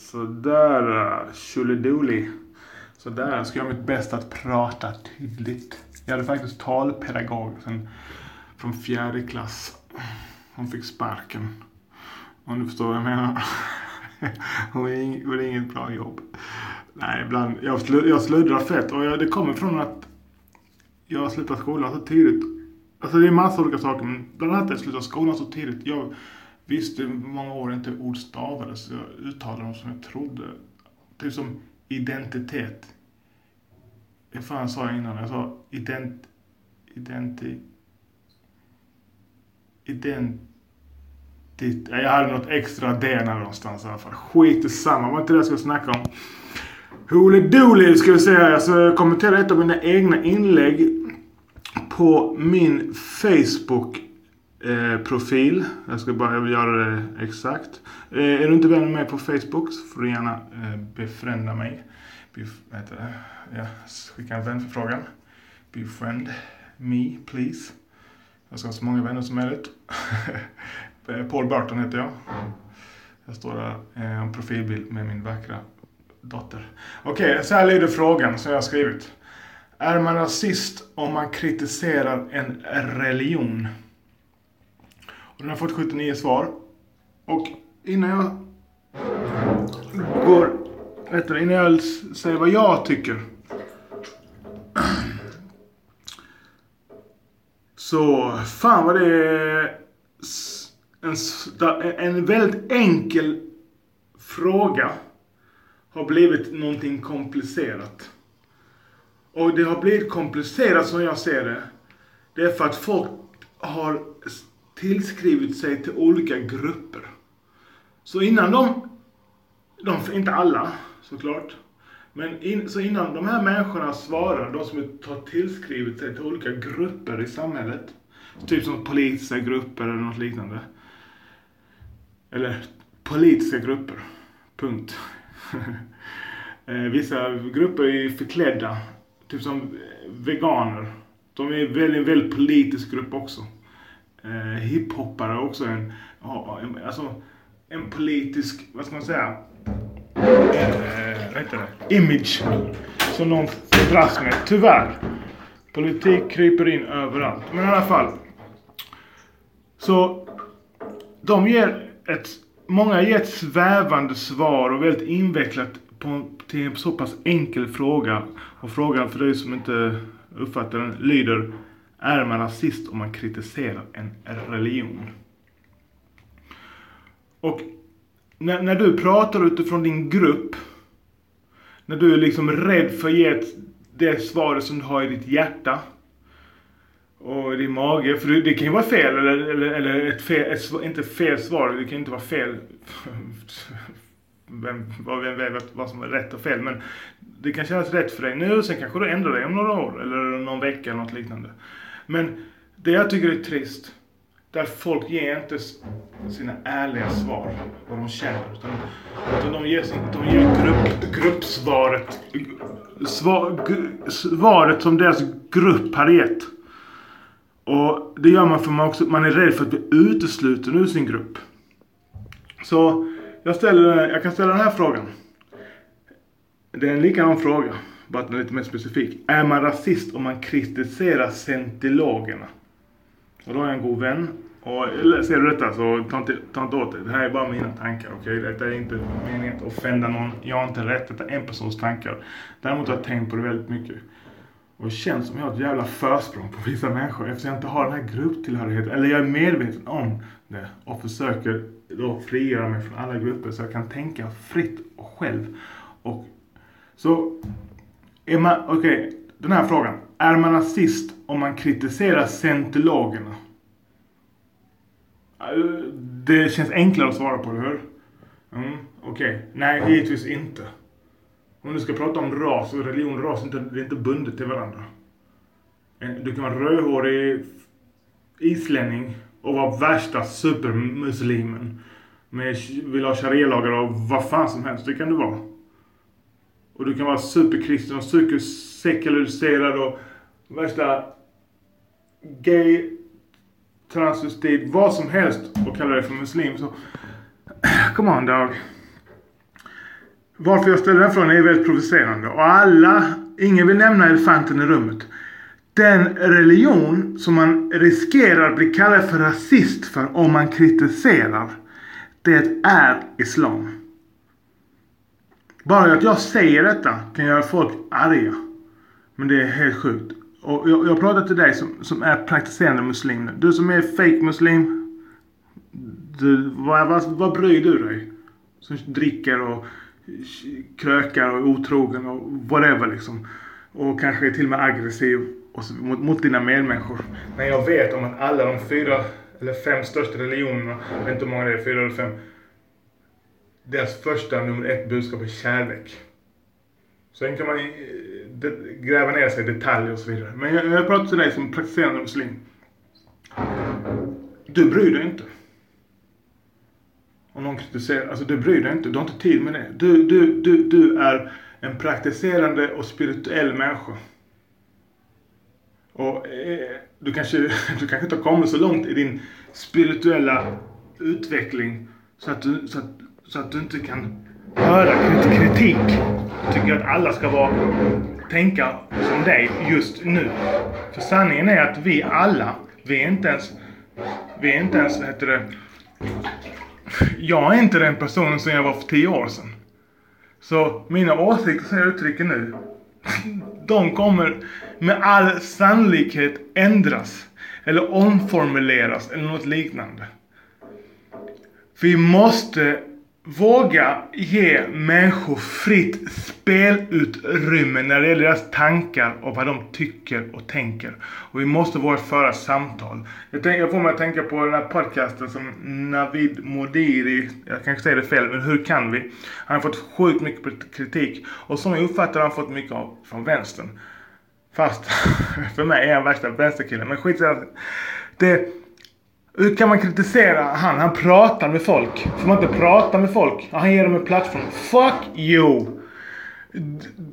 Sådär, äh, tjolidoli. Sådär, Jag ska göra mitt bästa att prata tydligt. Jag hade faktiskt talpedagog sen, från fjärde klass. Hon fick sparken. Om du förstår vad jag menar. Hon gjorde inget bra jobb. Nej, ibland. Jag, slu, jag sluddrar fett och jag, det kommer från att jag slutade skolan så tidigt. Alltså det är massa olika saker, men bland annat att jag slutade skolan så tidigt. Jag visste många år inte ord stavades, så jag uttalade dem som jag trodde. Typ som identitet. Vad fan sa jag innan? Jag sa ident... Identi... Ident... Jag hade något extra D där någonstans i alla fall. Skit i samma. Det var inte det jag skulle snacka om. Holy Dooley ska vi säga. Jag ska kommentera ett av mina egna inlägg på min Facebook eh, profil. Jag ska bara göra det exakt. Eh, är du inte vän med mig på Facebook så får du gärna eh, befrända mig. Bef heter det? Ja, skicka en vänförfrågan. Befriend me, please. Jag ska ha så många vänner som möjligt. Paul Burton heter jag. Jag står där, eh, en profilbild med min vackra dotter. Okej, okay, så här lyder frågan som jag har skrivit. Är man rasist om man kritiserar en religion? Och den har fått 79 svar. Och innan jag går, vet innan jag säger vad jag tycker. Så, fan vad det är en, en väldigt enkel fråga har blivit någonting komplicerat. Och det har blivit komplicerat som jag ser det. Det är för att folk har tillskrivit sig till olika grupper. Så innan de, de inte alla såklart, men in, så innan de här människorna svarar, de som har tillskrivit sig till olika grupper i samhället, typ som politiska grupper eller något liknande. Eller politiska grupper, punkt. Eh, vissa grupper är förklädda, typ som veganer. De är en väldigt, väldigt politisk grupp också. Eh, hiphoppare också en, alltså, en politisk, vad ska man säga, eh, vad heter det? image som får dras med, tyvärr. Politik kryper in överallt. Men i alla fall. Så de ger ett många ger ett svävande svar och väldigt invecklat på, till en så pass enkel fråga. Och frågan för dig som inte uppfattar den lyder är man rasist om man kritiserar en religion? Och när, när du pratar utifrån din grupp, när du är liksom rädd för att ge det svaret som du har i ditt hjärta och i din mage. För det, kan ju vara fel eller, eller, eller ett fel, ett, inte fel svar. Det kan ju inte vara fel. Vem, vem vet vad som är rätt och fel. Men det kan kännas rätt för dig nu. Sen kanske du ändrar dig om några år. Eller någon vecka eller något liknande. Men det jag tycker är trist. Där folk ger inte sina ärliga svar. Vad de känner. Utan, utan de ger, de ger grupp, gruppsvaret. Svar, svaret som deras grupp har gett. Och det gör man för man, också, man är rädd för att bli utesluten ur sin grupp. Så jag, ställer, jag kan ställa den här frågan. Det är en likadan fråga, bara att den är lite mer specifik. Är man rasist om man kritiserar scientologerna? Och då har jag en god vän. Och ser du detta så ta inte, ta inte åt dig. Det här är bara mina tankar. Okay? Detta är inte meningen att offenda någon. Jag har inte rätt. Detta är en persons tankar. Däremot har jag tänkt på det väldigt mycket. Och det känns som jag har ett jävla försprång på vissa människor eftersom jag inte har den här grupptillhörigheten. Eller jag är medveten om det och försöker då frigöra mig från alla grupper så jag kan tänka fritt och själv. Och så, är man, okej, okay, den här frågan. Är man nazist om man kritiserar scientologerna? Det känns enklare att svara på, eller hur? Mm, okej. Okay. Nej, givetvis inte. Om du ska prata om ras och religion ras, det är inte bundet till varandra. Du kan vara rödhårig islänning och vara värsta supermuslimen. Med, vill ha sharia-lagar och vad fan som helst. Det kan du vara. Och du kan vara superkristen och supersekulariserad och värsta gay, transvestit, vad som helst och kalla dig för muslim. Så, come on dog. varför jag ställer den frågan är väldigt provocerande. Och alla, ingen vill nämna elefanten i rummet. Den religion som man riskerar att bli kallad för rasist för om man kritiserar. Det är Islam. Bara att jag säger detta kan göra folk arga. Men det är helt sjukt. Och jag, jag pratar till dig som, som är praktiserande muslim nu. Du som är fake muslim. Du, vad, vad, vad bryr du dig? Som dricker och krökar och är otrogen och whatever liksom. Och kanske är till och med aggressiv och så, mot, mot dina medmänniskor. När jag vet om att alla de fyra eller fem största religionerna, jag vet inte hur många det är, fyra eller fem. Deras första nummer ett budskap är kärlek. Sen kan man eh, gräva ner sig i detaljer och så vidare. Men jag, jag pratar till dig som praktiserande muslim. Du bryr dig inte. Om någon kritiserar, alltså du bryr dig inte, du har inte tid med det. Du, du, du, du är en praktiserande och spirituell människa. Och eh, du kanske, du kanske inte har kommit så långt i din spirituella utveckling så att du, så att, så att du inte kan höra kritik. Jag tycker att alla ska vara, tänka som dig just nu. För sanningen är att vi alla, vi är inte ens, vi är inte ens, vad heter det, jag är inte den personen som jag var för tio år sedan. Så mina åsikter som jag uttrycker nu, de kommer med all sannolikhet ändras. Eller omformuleras eller något liknande. Vi måste våga ge människor fritt spelutrymme när det gäller deras tankar och vad de tycker och tänker. Och vi måste våga föra samtal. Jag, tänker, jag får mig att tänka på den här podcasten som Navid Modiri, jag kanske säger det fel, men hur kan vi? Han har fått sjukt mycket kritik och som jag uppfattar har han fått mycket av från vänstern. Fast för mig är han värsta vänsterkillen, men skit det hur kan man kritisera han? Han pratar med folk. Får man inte prata med folk? Han ger dem en plattform. Fuck you!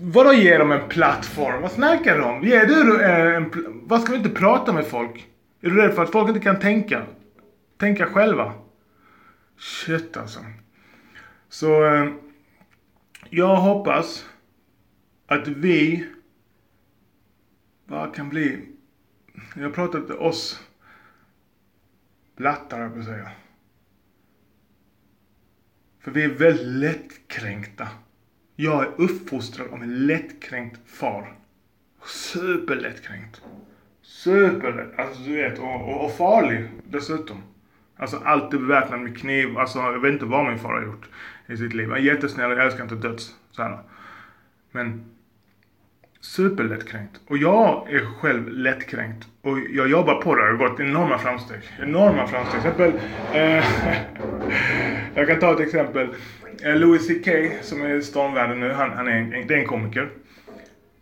Vadå ger dem en plattform? Vad snackar du om? Ger du eh, en... Vad ska vi inte prata med folk? Är du rädd för att folk inte kan tänka? Tänka själva? Shit alltså. Så... Eh, jag hoppas att vi Vad kan bli... Jag har pratat till oss Lattar, på att säga. För vi är väldigt lättkränkta. Jag är uppfostrad av en lättkränkt far. Superlättkränkt. Superlätt. Alltså du vet, och, och, och farlig dessutom. Alltså alltid beväpnad med kniv. Alltså jag vet inte vad min far har gjort i sitt liv. Han är jättesnäll och jag älskar inte döds. Så här. Men superlättkränkt. Och jag är själv lättkränkt. Och jag jobbar på det. Det har gått enorma framsteg. Enorma framsteg. Till exempel, eh, jag kan ta ett exempel. Eh, Louis CK som är i stormvärlden nu, han, han är, en, det är en komiker.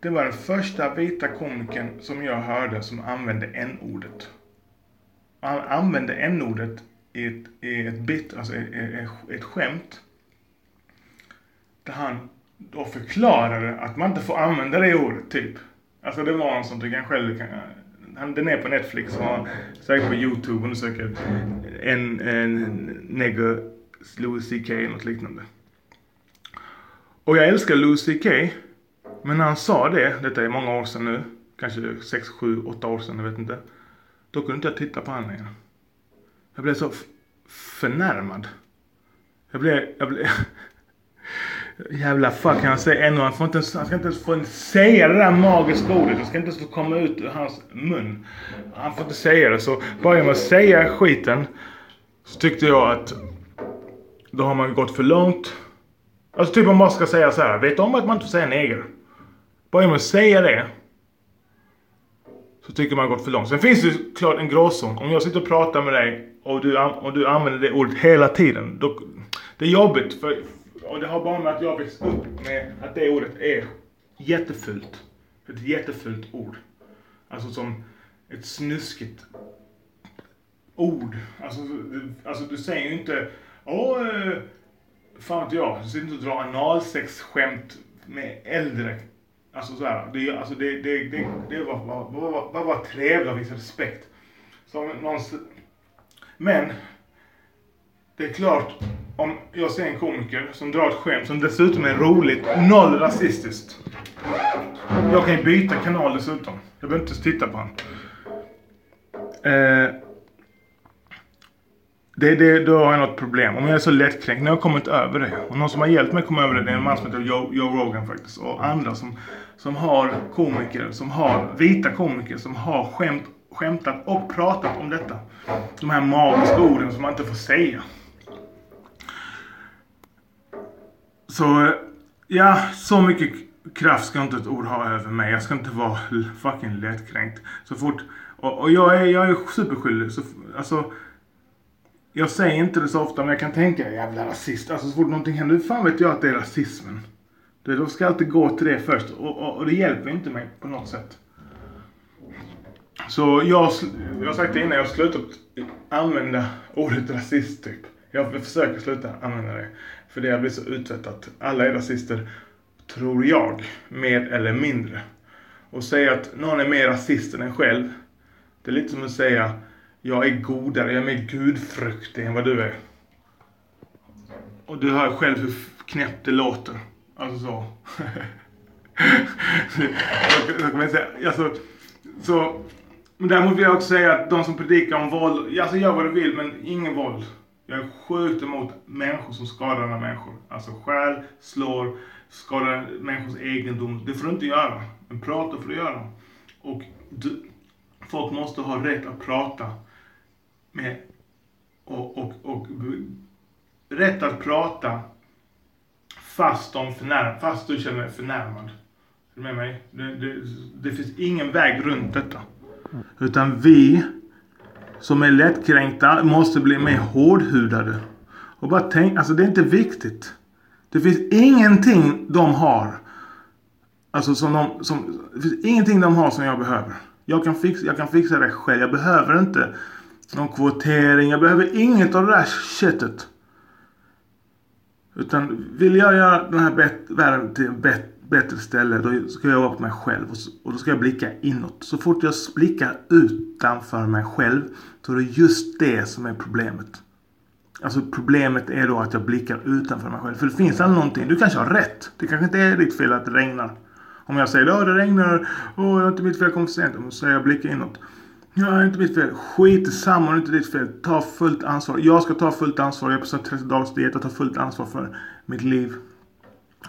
Det var den första vita komikern som jag hörde som använde n-ordet. Han använde n-ordet i ett, i ett bit, alltså ett, ett skämt. Där han då förklarade att man inte får använda det ordet, typ. Alltså det var en som tycker han själv kan, han, den är på Netflix och säkert på YouTube och du söker en, en negger, Louis CK eller något liknande. Och jag älskar Louis CK. Men när han sa det, detta är många år sedan nu, kanske 6, 7, 8 år sedan, jag vet inte. Då kunde inte jag titta på honom längre. Jag blev så förnärmad. Jag blev, jag blev, Jävla fuck, han säger ännu. han, får inte, han ska inte ens få säga det där magiska ordet. Det ska inte ens få komma ut ur hans mun. Han får inte säga det. Så bara genom att säga skiten så tyckte jag att då har man gått för långt. Alltså typ om man bara ska säga så här. Vet om att man inte får säga neger? Bara genom att säga det så tycker man har gått för långt. Sen finns det klart en gråzon. Om jag sitter och pratar med dig och du, och du använder det ordet hela tiden. Då, det är jobbigt. För och det har bara med att jag växt upp med att det ordet är jättefult. Ett jättefult ord. Alltså som ett snuskigt ord. Alltså, du, alltså du säger ju inte Åh, eh, fan vet jag. Du sitter inte och drar analsexskämt med äldre. Alltså såhär. Det, alltså det, det, det, det var, var, var, var, var trevligt och visa respekt. Som någon, men, det är klart om jag ser en komiker som drar ett skämt som dessutom är roligt, noll rasistiskt. Jag kan ju byta kanal dessutom. Jag behöver inte ens titta på honom. Eh, det, det, då har jag något problem. Om jag är så lättkränkt. Nu har jag kommit över det. Och någon som har hjälpt mig komma över det, det är en man som heter Joe, Joe Rogan faktiskt. Och andra som, som har komiker, som har vita komiker, som har skämt, skämtat och pratat om detta. De här magiska orden som man inte får säga. Så, ja, så mycket kraft ska inte ett ord ha över mig. Jag ska inte vara fucking lättkränkt. Så fort, och, och jag är, jag är superskyldig. Så, alltså, jag säger inte det så ofta men jag kan tänka jävla rasist. Alltså så fort någonting händer, hur fan vet jag att det är rasismen? Det, då ska jag alltid gå till det först och, och, och det hjälper inte mig på något sätt. Så jag, jag har sagt det innan, jag har slutat använda ordet rasist typ. Jag försöker sluta använda det. För det har blivit så utvättat. Alla är rasister, tror jag, mer eller mindre. Och säga att någon är mer rasist än en själv, det är lite som att säga jag är godare, jag är mer gudfruktig än vad du är. Och du hör själv hur knäppt det låter. Alltså så. så kan man säga, alltså, så. Men däremot vill jag också säga att de som predikar om våld, alltså gör vad du vill men ingen våld. Jag är sjukt emot människor som skadar andra människor. Alltså stjäl, slår, skadar människors egendom. Det får du inte göra. Men prata får du göra. Och du, folk måste ha rätt att prata med och, och, och rätt att prata fast, de förnär, fast du känner dig förnärmad. Är du med mig? Det, det, det finns ingen väg runt detta. Utan vi som är lättkränkta måste bli mer hårdhudade. Och bara tänk, alltså det är inte viktigt. Det finns ingenting de har. Alltså som de, som, det finns ingenting de har som jag behöver. Jag kan fixa, jag kan fixa det själv. Jag behöver inte någon kvotering. Jag behöver inget av det där shitet. Utan vill jag göra den här världen till ett bättre ställe då ska jag vara på mig själv och, och då ska jag blicka inåt. Så fort jag blickar utanför mig själv så är det just det som är problemet. Alltså problemet är då att jag blickar utanför mig själv. För det finns aldrig någonting. Du kanske har rätt. Det kanske inte är ditt fel att det regnar. Om jag säger att det regnar, åh det är inte mitt fel, jag kom för sent. Då säger jag blicka inåt. Ja, det är inte mitt fel. Skit i samma, det är inte ditt fel. Ta fullt ansvar. Jag ska ta fullt ansvar. Jag är på 30 dagars diet Jag tar fullt ansvar för mitt liv.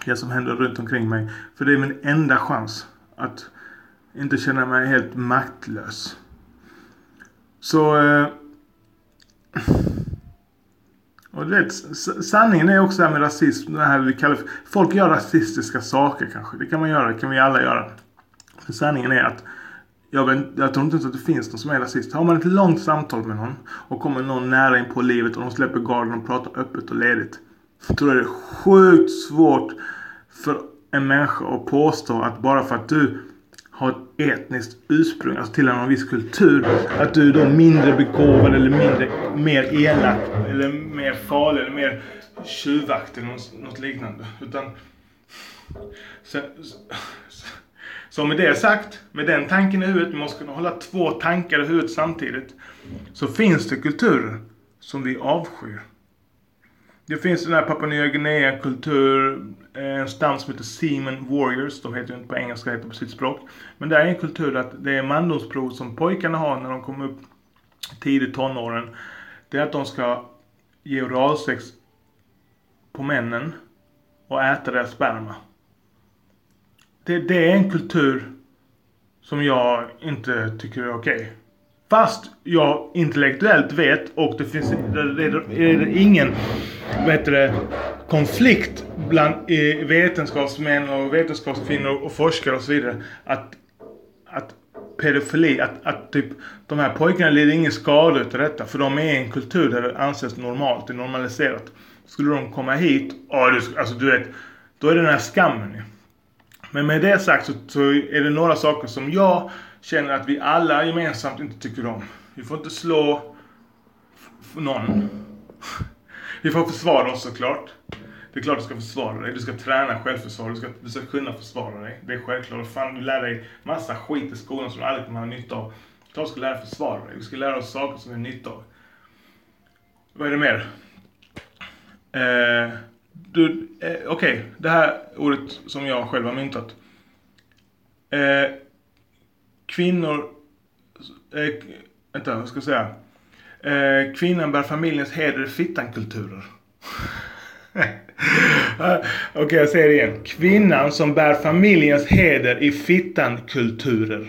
Det som händer runt omkring mig. För det är min enda chans att inte känna mig helt maktlös. Så... Eh, och du vet, sanningen är också det här med rasism. Det här vi kallar för, folk gör rasistiska saker kanske. Det kan man göra, det kan vi alla göra. För sanningen är att jag, vet, jag tror inte ens att det finns någon som är rasist. Har man ett långt samtal med någon och kommer någon nära in på livet och de släpper garden och pratar öppet och ledigt. Jag tror det är sjukt svårt för en människa att påstå att bara för att du har ett etniskt ursprung, alltså tillhör någon viss kultur, att du är då mindre begåvad eller mindre, mer elak eller mer farlig eller mer tjuvaktig eller något, något liknande. Utan så, så med det sagt, med den tanken i huvudet, vi måste kunna hålla två tankar i huvudet samtidigt. Så finns det kulturer som vi avskyr. Det finns den här Papua Nya Guinea kultur, eh, en stam som heter Seaman Warriors. De heter ju inte på engelska, heter på sitt språk. Men det är en kultur att det är mandomsprov som pojkarna har när de kommer upp tidigt tonåren. Det är att de ska ge oralsex på männen och äta deras sperma det, det är en kultur som jag inte tycker är okej. Okay. Fast jag intellektuellt vet och det finns det, det, det ingen vad heter det, konflikt bland eh, vetenskapsmän och vetenskapskvinnor och forskare och så vidare. Att, att pedofili, att, att typ de här pojkarna lider ingen skada utav detta. För de är i en kultur där det anses normalt, det är normaliserat. Skulle de komma hit, ja du, alltså du vet, då är det den här skammen ju. Men med det sagt så, så, är det några saker som jag känner att vi alla gemensamt inte tycker om. Vi får inte slå någon. Vi får försvara oss såklart. Det är klart du ska försvara dig. Du ska träna självförsvar. Du ska, du ska kunna försvara dig. Det är självklart. Fan, du lär dig massa skit i skolan som du aldrig kommer ha nytta av. Klart du ska lära dig försvara dig. Du ska lära oss saker som vi har nytta av. Vad är det mer? Eh, du, eh, Okej, okay. det här ordet som jag själv har myntat. Eh, kvinnor... Eh, vänta, vad ska jag säga? Eh, kvinnan bär familjens heder i fittan-kulturer. Okej, okay, jag säger det igen. Kvinnan som bär familjens heder i fittan-kulturer.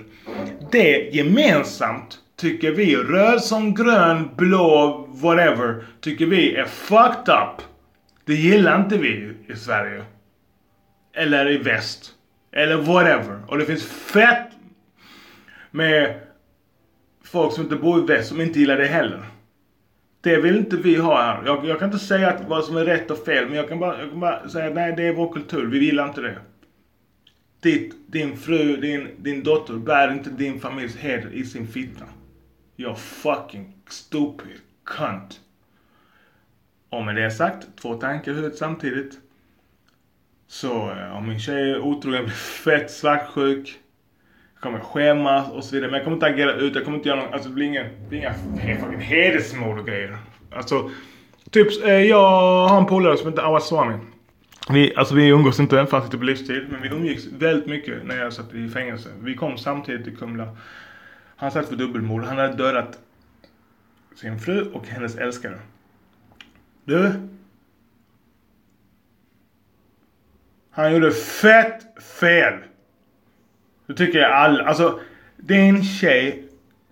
Det gemensamt tycker vi, röd som grön, blå, whatever, tycker vi är fucked up. Det gillar inte vi i Sverige. Eller i väst. Eller whatever. Och det finns fett med folk som inte bor i väst som inte gillar det heller. Det vill inte vi ha här. Jag, jag kan inte säga att vad som är rätt och fel, men jag kan bara, jag kan bara säga att nej, det är vår kultur. Vi gillar inte det. Ditt, din fru, din, din dotter bär inte din familjs heder i sin fitta. You're fucking stupid cunt. Och med det sagt, två tankar i huvudet samtidigt. Så eh, om min tjej är otrogen, blir fett svartsjuk. Kommer skämmas och så vidare. Men jag kommer inte agera ut. Jag kommer inte göra någon, alltså det blir inga, det blir inga fucking hedersmord och grejer. Alltså, typ, eh, jag har en polare som heter Awad Swami. Vi, alltså vi umgås inte fast inte på livstid. Men vi umgicks väldigt mycket när jag satt i fängelse. Vi kom samtidigt till Kumla. Han satt för dubbelmord. Han hade dödat sin fru och hennes älskare. Du. Han gjorde fett fel. Det tycker jag alla. Alltså, din tjej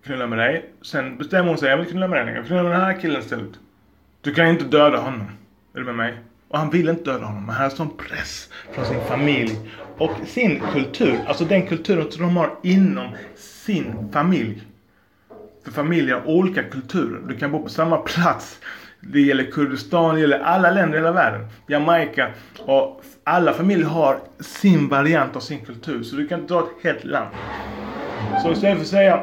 knullar med dig. Sen bestämmer hon sig, jag vill knulla med dig. Jag knullar med den här killen istället. Du kan inte döda honom. Är du med mig? Och han vill inte döda honom. Men han har sån press från sin familj. Och sin kultur. Alltså den kulturen som de har inom sin familj. För familjer har olika kulturer. Du kan bo på samma plats. Det gäller Kurdistan, det gäller alla länder i hela världen. Jamaica. Och alla familjer har sin variant av sin kultur. Så du kan inte dra ett helt land. Så istället för att säga...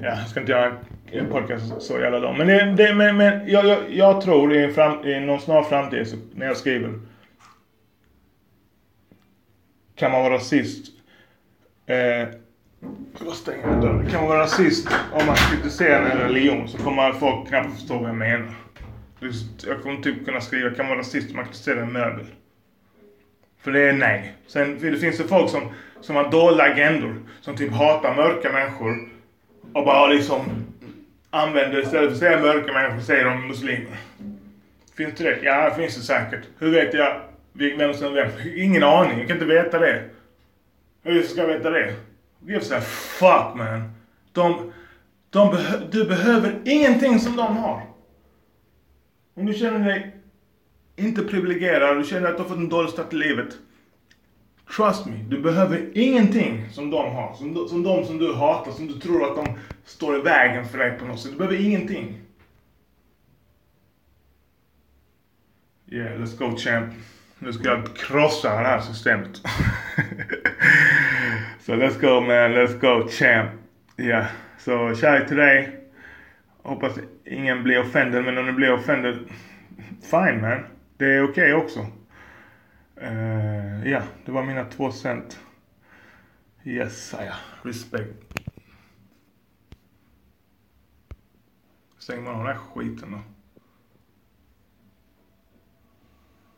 Ja, jag ska inte göra en podcast så jävla lång. Men, det, det, men, men jag, jag, jag, tror i, en fram, i någon snar framtid så, när jag skriver. Kan man vara rasist. Eh, jag stänger dörren. Kan man vara rasist om man kritiserar en religion så kommer folk knappt förstå vad jag menar. Jag kommer typ kunna skriva kan man vara rasist om man kritiserar en möbel. För det är nej. Sen det finns det folk som, som har dolda agendor. Som typ hatar mörka människor. Och bara liksom använder istället för att säga mörka människor säger de muslimer. Finns det det? Ja, det finns det säkert. Hur vet jag vem som är vem? Ingen aning. Jag kan inte veta det. Hur ska jag veta det? Gives a fuck man. De, de beh du behöver ingenting som de har. Om du känner dig inte privilegierad, du känner att du har fått en dålig start i livet. Trust me, du behöver ingenting som de har. Som, som de som du hatar, som du tror att de står i vägen för dig på något sätt. Du behöver ingenting. Yeah, let's go champ. Nu ska jag krossa det här systemet. Så let's go man, let's go champ. Ja, yeah. så kärlek till dig. Hoppas ingen blir offended, men om du blir offended, fine man. Det är okej okay också. Uh, ja, det var mina två cent. Yes, ja. Respect. Stänger man av den här skiten då.